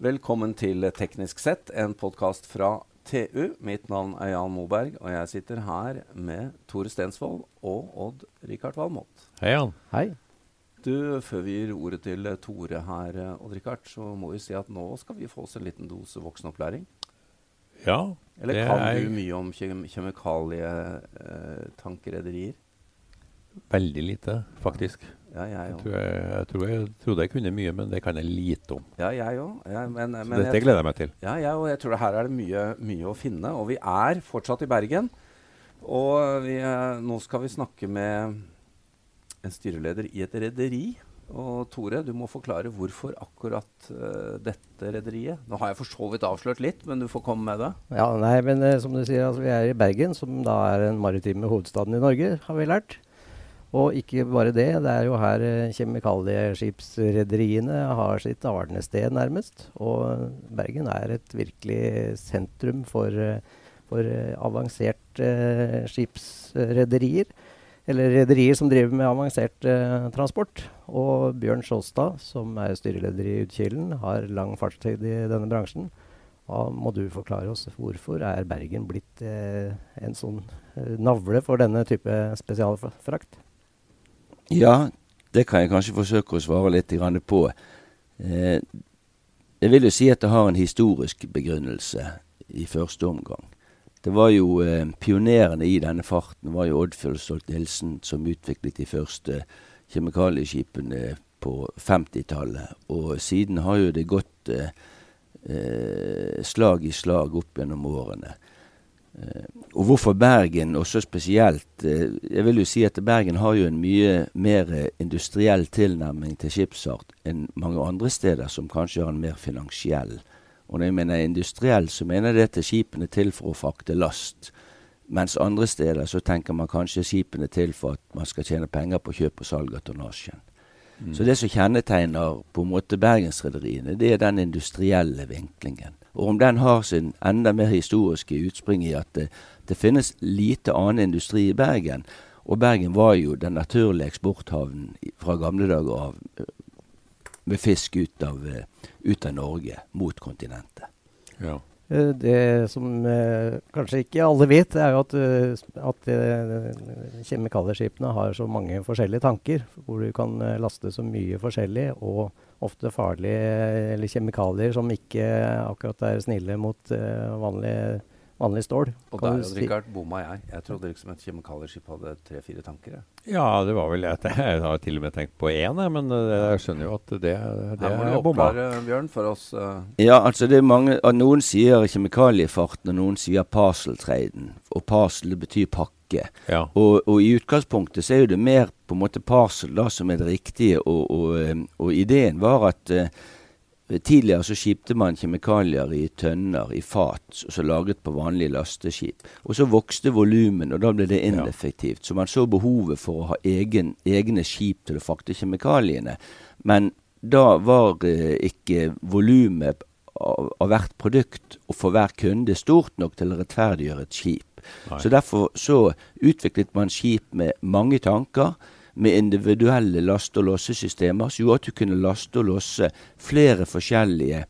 Velkommen til Teknisk sett, en podkast fra TU. Mitt navn er Jan Moberg, og jeg sitter her med Tore Stensvold og Odd Rikard Valmot. Hei, Jan. Hei. Du, Før vi gir ordet til Tore her, Odd Rikard, så må vi si at nå skal vi få oss en liten dose voksenopplæring. Ja, Eller det kan er du mye om kjem kjemikalietankerederier? veldig lite, faktisk. Ja, jeg Jeg tror jeg, jeg, tror jeg trodde jeg kunne mye, men det kan jeg lite om. Ja, jeg òg. Ja, Så dette jeg- gleder jeg meg til. Ja, jeg, og jeg tror her er det mye, mye å finne. Og vi er fortsatt i Bergen. Og vi, eh, nå skal vi snakke med en styreleder i et rederi. Og Tore, du må forklare hvorfor akkurat uh, dette rederiet. Nå har jeg for så vidt avslørt litt, men du får komme med det. Ja, nei, men uh, som du sier, altså, vi er i Bergen, som da er den maritime hovedstaden i Norge, har vi lært. Og ikke bare det, det er jo her eh, kjemikalieskipsrederiene har sitt arnested, nærmest. Og Bergen er et virkelig sentrum for, eh, for eh, avanserte skipsrederier. Eller rederier som driver med avansert transport. Og Bjørn Sjåstad, som er styreleder i Utkilen, har lang fartstid i denne bransjen. Da må du forklare oss hvorfor er Bergen blitt eh, en sånn navle for denne type spesialfrakt? Ja, det kan jeg kanskje forsøke å svare litt på. Eh, jeg vil jo si at det har en historisk begrunnelse i første omgang. Det var jo eh, Pionerene i denne farten var jo Oddfjell Stolt-Nielsen som utviklet de første kjemikalieskipene på 50-tallet. Og siden har jo det gått eh, slag i slag opp gjennom årene. Eh, og hvorfor Bergen også spesielt? Eh, jeg vil jo si at Bergen har jo en mye mer eh, industriell tilnærming til skipsart enn mange andre steder som kanskje har en mer finansiell. Og når jeg mener industriell, så mener jeg det til skipene til for å frakte last. Mens andre steder så tenker man kanskje skipene til for at man skal tjene penger på kjøp og salg av tonnasjen. Så det som kjennetegner på en måte bergensrederiene, det er den industrielle vinklingen. Og om den har sin enda mer historiske utspring i at det, det finnes lite annen industri i Bergen. Og Bergen var jo den naturlige eksporthavnen fra gamle dager av eh, med fisk ut av, eh, ut av Norge mot kontinentet. Ja. Eh, Det som eh, kanskje ikke alle vet, er jo at, eh, at eh, kjemikalieskipene har så mange forskjellige tanker, hvor du kan eh, laste så mye forskjellig, og ofte farlige eh, eller kjemikalier som ikke akkurat er snille mot eh, vanlig, stål. Og Kan der si- Rikard, bomma jeg. Jeg trodde liksom et kjemikalieskip hadde tre-fire tanker. jeg. ja, det var vel et Jeg har til og med tenkt på én, men eh, jeg skjønner jo at det, det Her må du er bomma. oppklare, Bjørn, for oss. Uh. Ja, altså det er mange Noen sier kjemikaliefarten, og noen sier parcel-traden. Og parsel betyr pakke. Ja. Og, og i utgangspunktet så er jo det mer på en måte parsel da som er det riktige. Og, og, eh, og ideen var at eh, tidligere så skipte man kjemikalier i tønner, i fat, og så lagret på vanlige lasteskip. Og så vokste volumet, og da ble det ineffektivt. Så man så behovet for å ha egen, egne skip til å frakte kjemikaliene. Men da var eh, ikke volumet av, av hvert produkt og for hver kunde stort nok til å rettferdiggjøre et skip. Nei. Så derfor så utviklet man skip med mange tanker, med individuelle laste- og lossesystemer, som gjorde at du kunne laste og losse flere forskjellige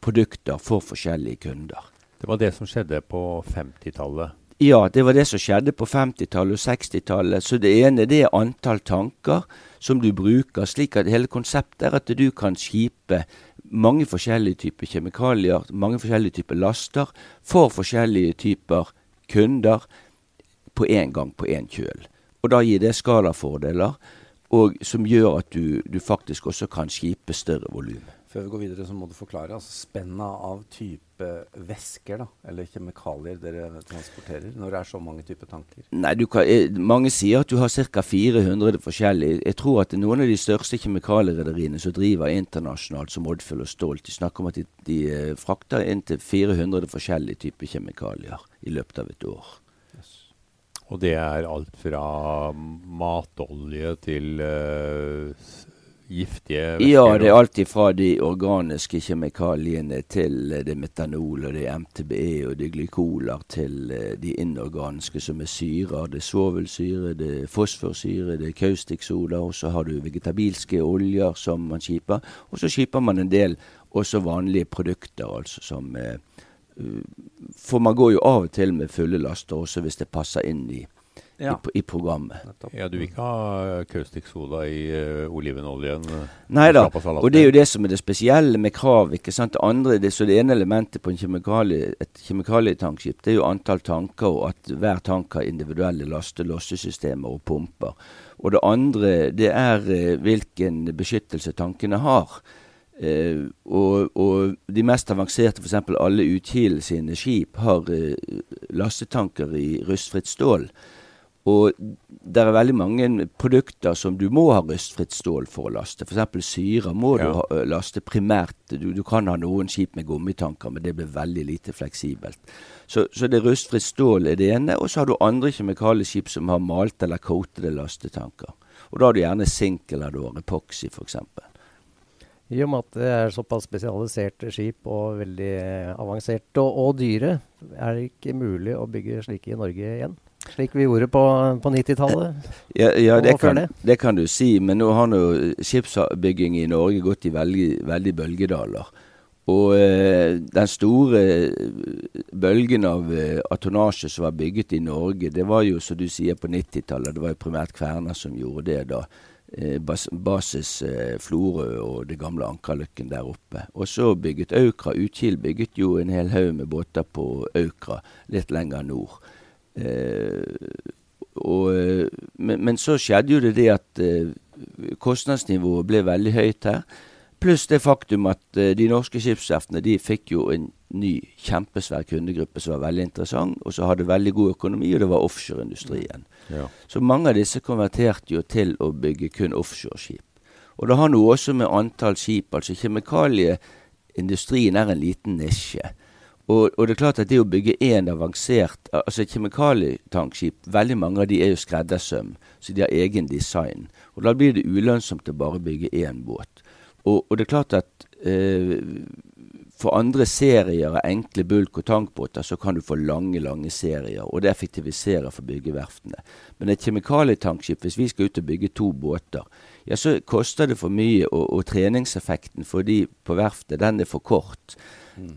produkter for forskjellige kunder. Det var det som skjedde på 50-tallet. Ja, det var det som skjedde på 50-tallet og 60-tallet. Så det ene det er antall tanker som du bruker, slik at hele konseptet er at du kan skipe mange forskjellige typer kjemikalier, mange forskjellige typer laster, for forskjellige typer kunder på én gang på én kjøl. Og da gir det skalafordeler, og som gjør at du, du faktisk også kan skipe større volum. Før vi går videre, så må du forklare altså spenna av type væsker da, eller kjemikalier dere transporterer, når det er så mange typer tanker. Nei, du kan, eh, Mange sier at du har ca. 400 forskjellige. Jeg tror at noen av de største kjemikalierederiene som driver internasjonalt, som Oddfjell og Stolt, de snakker om at de, de eh, frakter inntil 400 forskjellige typer kjemikalier i løpet av et år. Og det er alt fra matolje til uh, giftige væsker? Ja, det er alt fra de organiske kjemikaliene til eh, det metanol og det MTBE og det glykoler til eh, de inorganiske som er syrer. Det er svovelsyre, det er fosforsyre, det er kaustiksoda, og så har du vegetabilske oljer som man skiper. Og så skiper man en del også vanlige produkter, altså som eh, For man går jo av og til med fulle laster også hvis det passer inn i Ja. i, i programmet. Ja, Du vil ikke ha caustic soda i uh, olivenoljen? eh, Nei da, og det er jo det som er det spesielle med krav. ikke sant? Det andre, det, så det ene elementet på en kjemikalie, et kjemikalietankskip det er jo antall tanker, og at hver tank har individuelle laste- lossesystemer og pumper. Og det andre det er uh, hvilken beskyttelse tankene har. Eh, og, og de mest avanserte, f.eks. alle Utkil sine skip, har eh, lastetanker i rustfritt stål. Og det er veldig mange produkter som du må ha rustfritt stål for å laste. F.eks. syre må du ha, laste primært. Du, du kan ha noen skip med gummitanker, men det blir veldig lite fleksibelt. Så, så det rustfritt stål er det ene. Og så har du andre kjemikalieskip som har malt eller coatede lastetanker. Og da har du gjerne sink eller epoxy, f.eks. I og med at det er såpass spesialiserte skip og veldig eh, avanserte og, og dyre, er det ikke mulig å bygge slike i Norge igjen? Slik vi gjorde på, på 90-tallet? Ja, ja det, kan, det? det kan du si, men nå har nå skipsbygging i Norge gått i veldig, veldig bølgedaler. Og eh, den store eh, bølgen av eh, tonnasje som var bygget i Norge, det var jo som du sier på 90-tallet, det var jo primært Kverner som gjorde det da. Eh, bas, basis eh, Florø og det gamle Ankerlykken der oppe. Og så bygget Aukra. Utkil bygget jo en hel haug med båter på Aukra litt lenger nord. Eh, og, eh, men, men så skjedde jo det det at eh, kostnadsnivået ble veldig høyt her. Pluss det faktum at eh, de norske skipsverftene de fikk jo en ny kjempesvær kundegruppe som var veldig interessant, og som hadde veldig god økonomi, og det var offshoreindustrien. Ja. Så mange av disse konverterte jo til å bygge kun offshoreskip. Og det har noe også med antall skip Altså kjemikalieindustrien er en liten nisje. Og, og det er klart at det å bygge én avansert Altså kjemikalietankskip, veldig mange av de er jo skreddersøm, så de har egen design. Og da blir det ulønnsomt å bare bygge én båt. Og, og det er klart at eh, for andre serier av enkle bulk- og tankbåter så kan du få lange, lange serier, og det effektiviserer for byggeverftene. Men et kjemikalietankskip, hvis vi skal ut og bygge to båter, ja, så koster det for mye, og, og treningseffekten for de på verftet, den er for kort. Mm.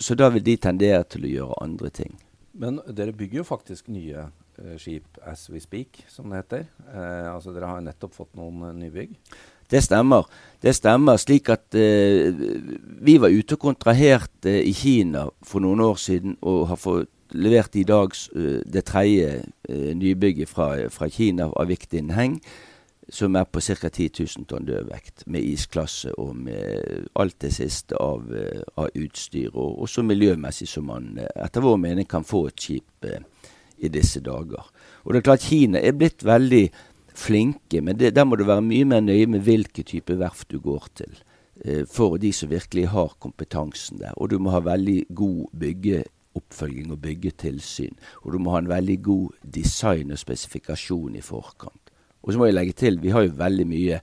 Så da vil de tendere til å gjøre andre ting. Men dere bygger jo faktisk nye eh, skip as we speak, som det heter. Eh, altså Dere har nettopp fått noen eh, nybygg. Det stemmer. Det stemmer slik at eh, vi var ute og kontraherte i Kina for noen år siden og har fått levert i dag eh, det tredje eh, nybygget fra, fra Kina av Viktin Heng, som er på ca. 10 000 tonn dødvekt, med isklasse og med alt det siste av, eh, av utstyr, og også miljømessig, som man eh, etter vår mening kan få et skip eh, i disse dager. Og det er klart Kina er blitt veldig flinke, men det, der må du være mye mer nøye med hvilke type verft du går til. Eh, for de som virkelig har kompetansen der. Og du må ha veldig god byggeoppfølging og byggetilsyn. Og du må ha en veldig god design og spesifikasjon i forkant. Og så må jeg legge til, vi har jo veldig mye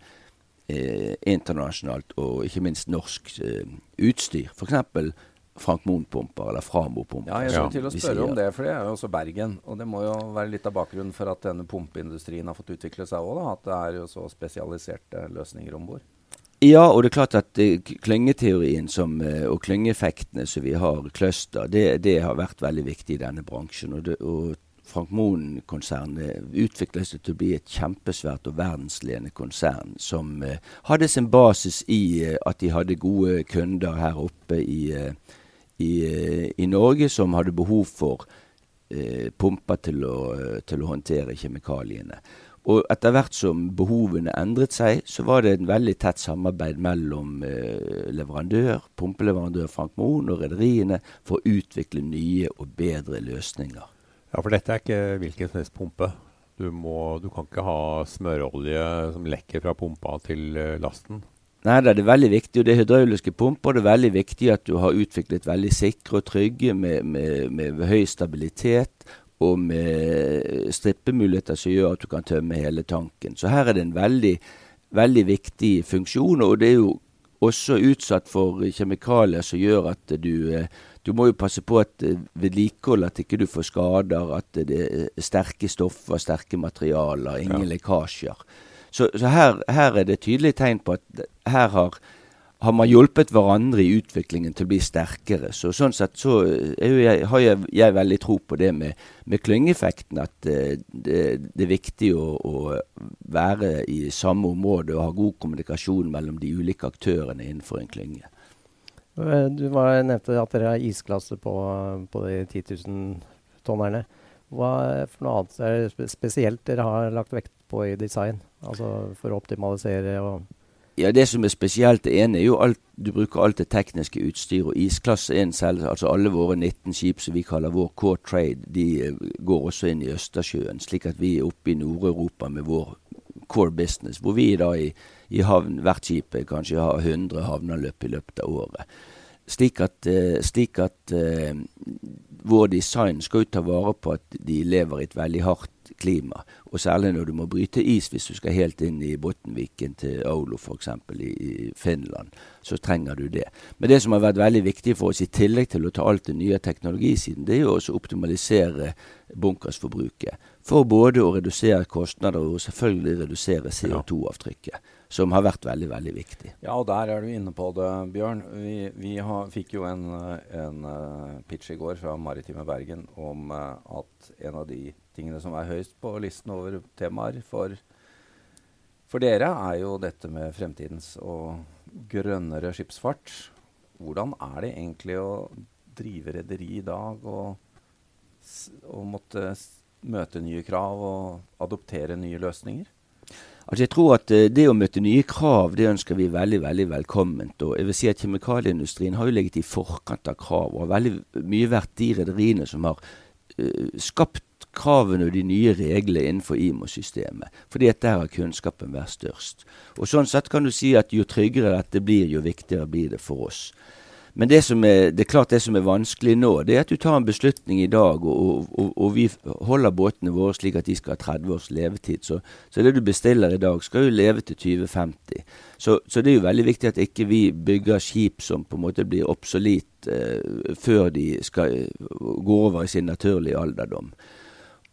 eh, internasjonalt og ikke minst norsk eh, utstyr. F.eks. Frank Moen-pumper eller Framo-pumper. Ja, jeg skulle til å spørre om det, for det er jo også Bergen. Og det må jo være litt av bakgrunnen for at denne pumpeindustrien har fått utvikle seg òg, at det er jo så spesialiserte løsninger om bord. Ja, og det er klart at eh, klyngeteorien som, eh, og klyngeeffektene som vi har, cluster, det, det har vært veldig viktig i denne bransjen. Og, det, og Frank Moen-konsernet utviklet seg til å bli et kjempesvært og verdensledende konsern som eh, hadde sin basis i at de hadde gode kunder her oppe i, eh, i, eh, i Norge som hadde behov for eh, pumper til å, eh, til å håndtere kjemikaliene. Og etter hvert som behovene endret seg, så var det en veldig tett samarbeid mellom eh, leverandør, pumpeleverandør Frank Moen og rederiene for å utvikle nye og bedre løsninger. Ja, for dette er ikke hvilken som helst pumpe. Du, må, du kan ikke ha smørolje som lekker fra pumpa til eh, lasten. Nei, det er veldig viktig, og det er hydrauliske pumper. Det er veldig viktig at du har utviklet veldig sikre og trygge med, med, med høy stabilitet og med strippemuligheter som gjør at du kan tømme hele tanken. Så her er det en veldig veldig viktig funksjon. Og det er jo også utsatt for kjemikalier som gjør at du du må jo passe på at vedlikehold, at ikke du får skader, at det er sterke stoffer, sterke materialer, ingen ja. lekkasjer. Så, så her, her, er det tydelige tegn på at her har har man hjulpet hverandre i utviklingen til å bli sterkere. Så Sånn sett så jeg, har jeg, jeg, veldig tro på det med, med klyngeeffekten. At uh, det, det, er viktig å, å, være i samme område og ha god kommunikasjon mellom de ulike aktørene innenfor en klynge. Eh, du var, nevnte at dere har isklasse på, på de 10 000-tonnerne. Hva for noe annet er det spesielt dere har lagt vekt på i design? Altså for å optimalisere og ja, Det som er spesielt, det ene er jo alt du bruker alt det tekniske utstyr. og Isklasse 1 selv, altså alle våre 19 skip som vi kaller vår core trade, de eh, går også inn i Østersjøen. Slik at vi er oppe i Nord-Europa med vår core business, hvor vi da i, i havn, hvert skip kanskje har 100 havneanløp i løpet av året. Slik at, uh, slik at uh, vår design skal jo ta vare på at de lever i et veldig hardt klima. Og særlig når du må bryte is hvis du skal helt inn i Bottenviken til Aulo f.eks. I, i Finland. Så trenger du det. Men det som har vært veldig viktig for oss, i tillegg til å ta alt det nye teknologisiden, det er jo også å optimalisere bunkersforbruket. For både å redusere kostnader og selvfølgelig redusere CO2-avtrykket som har vært veldig veldig viktig. Ja, og der er du inne på det, Bjørn. Vi, vi har, fikk jo en, en uh, pitch i går fra Maritime Bergen om uh, at en av de tingene som er høyest på listen over temaer for, for dere, er jo dette med fremtidens og grønnere skipsfart. Hvordan er det egentlig å drive rederi i dag og, og måtte møte nye krav og adoptere nye løsninger? Altså jeg tror at uh, Det å møte nye krav det ønsker vi veldig veldig velkomment. og jeg vil si at Kjemikalieindustrien har jo ligget i forkant av krav og har veldig mye vært de rederiene som har uh, skapt kravene og de nye reglene innenfor IMO-systemet. Fordi at der har kunnskapen vært størst. Og Sånn sett kan du si at jo tryggere dette blir, jo viktigere blir det for oss. Men det, som er, det er klart det som er vanskelig nå, det er at du tar en beslutning i dag, og, og, og vi holder båtene våre slik at de skal ha 30 års levetid. Så, så, det du bestiller i dag, skal jo leve til 2050. Så, så, det er jo veldig viktig at ikke vi bygger skip som på en måte blir obsolete eh, før de skal gå over i sin naturlige alderdom.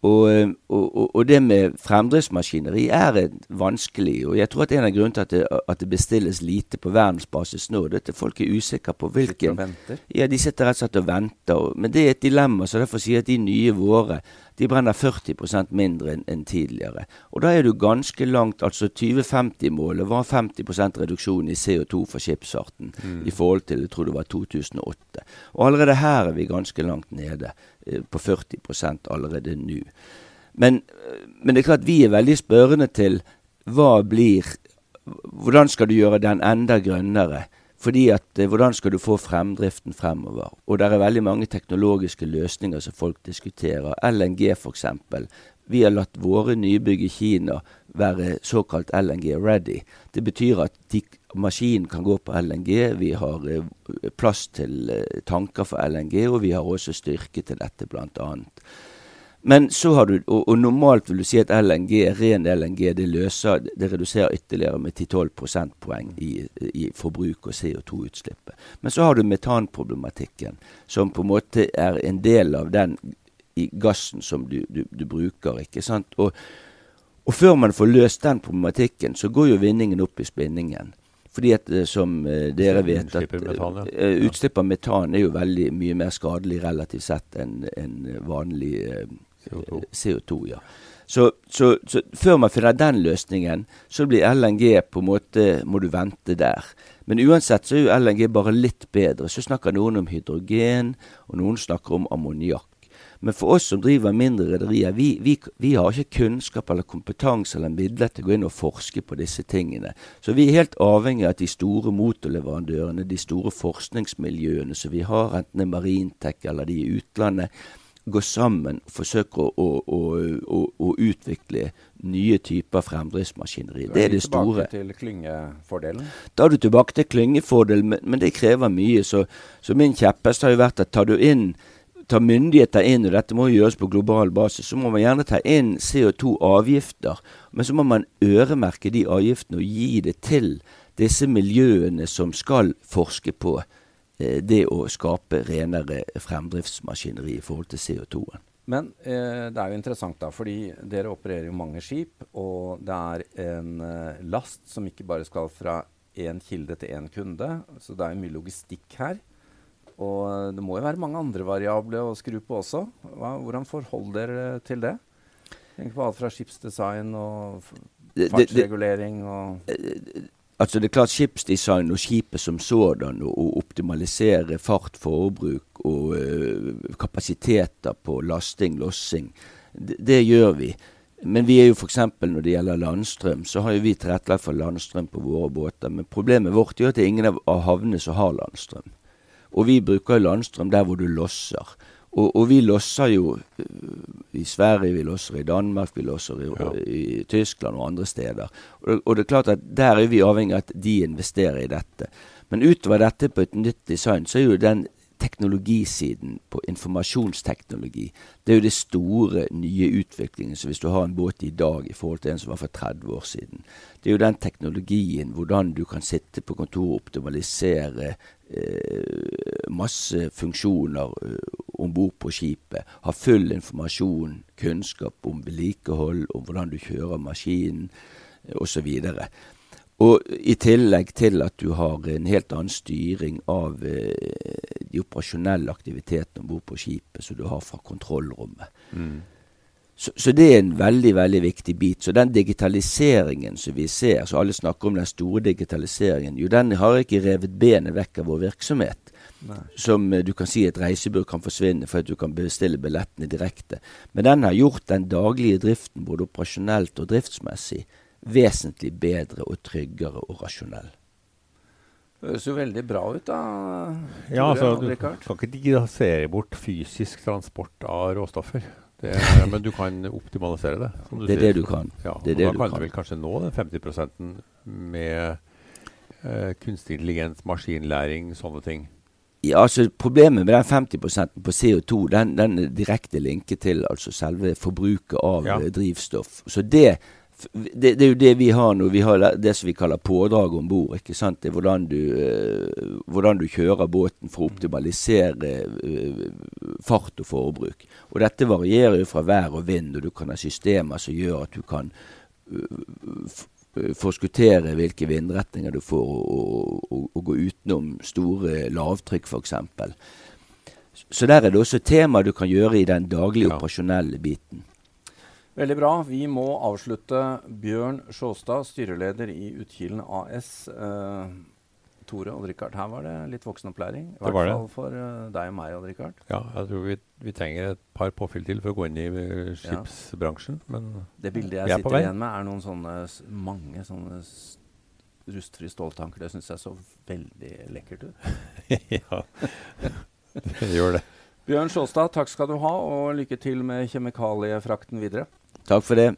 Og, og, og, det med fremdriftsmaskineri er vanskelig. og Jeg tror at en av grunnene til at det, at det bestilles lite på verdensbasis nå, det er at folk er usikre på hvilken Ja, De sitter rett og slett og venter. men det er et dilemma. så Derfor sier jeg at de nye våre de brenner 40% mindre enn en tidligere. Og da er du ganske langt. altså 2050-målet var 50% reduksjon i CO2 for skipsfarten mm. i forhold til jeg tror det var 2008. Og allerede her er vi ganske langt nede, eh, på 40% allerede nå. Men, eh, men, det er klart vi er veldig spørrende til hva blir Hvordan skal du gjøre den enda grønnere? Fordi at eh, Hvordan skal du få fremdriften fremover? Og det er veldig mange teknologiske løsninger som folk diskuterer. LNG f.eks. Vi har latt våre nybygg i Kina være såkalt LNG-ready. Det betyr at de, maskinen kan gå på LNG. Vi har eh, plass til eh, tanker for LNG, og vi har også styrke til dette, bl.a. Men så har du, og, og, normalt vil du si at LNG, ren LNG det løser, det reduserer ytterligere med 10-12 prosentpoeng i, i forbruk og CO2-utslippet. Men så har du metanproblematikken, som på en måte er en del av den gassen som du, du, du bruker. ikke sant? Og, og, før man får løst den problematikken, så går jo vinningen opp i spinningen. Fordi at eh, som uh, dere vet at uh, utslipp av metan er jo veldig mye mer skadelig relativt sett enn en vanlig uh, CO2. CO2 ja. Så, så, så, før man finner den løsningen, så blir LNG på en måte Må du vente der. Men uansett så er jo LNG bare litt bedre. Så snakker noen om hydrogen, og noen snakker om ammoniakk. Men for oss som driver mindre rederier, vi, vi, vi, har ikke kunnskap eller kompetanse eller midler til å gå inn og forske på disse tingene. Så vi er helt avhengig av at de store motorleverandørene, de store forskningsmiljøene som vi har, enten det er Marintech eller de i utlandet, går sammen og forsøker å, å, å, å utvikle nye typer fremdriftsmaskineri. Det er det store. Da er du tilbake til klyngefordelen? Da er du tilbake til klyngefordelen, men, men det krever mye. Så, så min kjepphest har jo vært at tar du inn ta myndigheter inn, og dette må gjøres på global basis, så må man gjerne ta inn CO2-avgifter. Men så må man øremerke de avgiftene og gi det til disse miljøene som skal forske på eh, det å skape renere fremdriftsmaskineri i forhold til CO2-en. Men eh, det er jo interessant, da, fordi dere opererer jo mange skip, og det er en eh, last som ikke bare skal fra én kilde til én kunde, så det er jo mye logistikk her. Og eh, det må jo være mange andre variabler å skru på også. Hva, hvordan forholder dere til det? Tenk på alt fra skipsdesign og fartsregulering og Altså det er klart Skipsdesign og skipet som sådan, å optimalisere fart, forbruk og ø, kapasiteter på lasting, lossing, det, det, gjør vi. Men vi er jo f.eks. når det gjelder landstrøm, så har jo vi tilrettelagt for landstrøm på våre båter. Men problemet vårt er at det er ingen av havnene som har landstrøm. Og vi bruker landstrøm der hvor du losser. Og, og, vi losser jo øh, i Sverige, vi losser i Danmark, vi losser i, ja. i Tyskland og andre steder. Og, og, det er klart at der er vi avhengig av at de investerer i dette. Men utover dette på et nytt design, så er jo den teknologisiden på informasjonsteknologi. Det er jo det store, nye utviklingen. Så hvis du har en båt i dag i forhold til en som var for 30 år siden, det er jo den teknologien, hvordan du kan sitte på kontoret og optimalisere masse funksjoner eh, om bord på skipet. Har full informasjon, kunnskap om vedlikehold, om hvordan du kjører maskinen eh, osv. Og i tillegg til at du har en helt annen styring av eh, de operasjonelle aktivitetene om bord på skipet som du har fra kontrollrommet. Mm. Så, så, det er en veldig veldig viktig bit. Så den digitaliseringen som vi ser, så alle snakker om den store digitaliseringen, jo den har ikke revet benet vekk av vår virksomhet. Nei. Som eh, du kan si et reisebyrå kan forsvinne for at du kan bestille billettene direkte. Men den har gjort den daglige driften, både operasjonelt og driftsmessig, vesentlig bedre og tryggere og rasjonell. Det høres jo veldig bra ut, da. Ja, altså, Du kan ikke digitalisere bort fysisk transport av råstoffer. Det, men du kan optimalisere det. det er det du kan. Ja, det er det da kan du vel kanskje nå den 50 med eh, kunstig intelligens, maskinlæring, sånne ting. Ja, altså Problemet med den 50 på CO2, den, den er direkte linket til altså selve forbruket av ja. drivstoff. Så det det, det, er jo det vi har nå. Vi har det som vi kaller pådrag om bord. Det er hvordan du, uh, hvordan du, kjører båten for å optimalisere uh, fart og forbruk. Og dette varierer jo fra vær og vind, og du kan ha systemer som gjør at du kan uh, forskuttere hvilke vindretninger du får, og, og, og gå utenom store lavtrykk f.eks. Så der er det også tema du kan gjøre i den daglige ja. operasjonelle biten. Veldig bra. Vi må avslutte. Bjørn Sjåstad, styreleder i Utkilen AS. Uh, Tore og Richard, her var det litt voksenopplæring. I hvert fall for uh, deg og meg, Odd Rikard. Ja, jeg tror vi, vi, trenger et par påfyll til for å gå inn i uh, skipsbransjen. Men det bildet jeg sitter igjen med, er noen sånne mange sånne rustfrie ståltanker. Det syns jeg så veldig lekkert ut. ja, det gjør det. Bjørn Sjåstad, takk skal du ha, og lykke til med kjemikaliefrakten videre. Takk for det.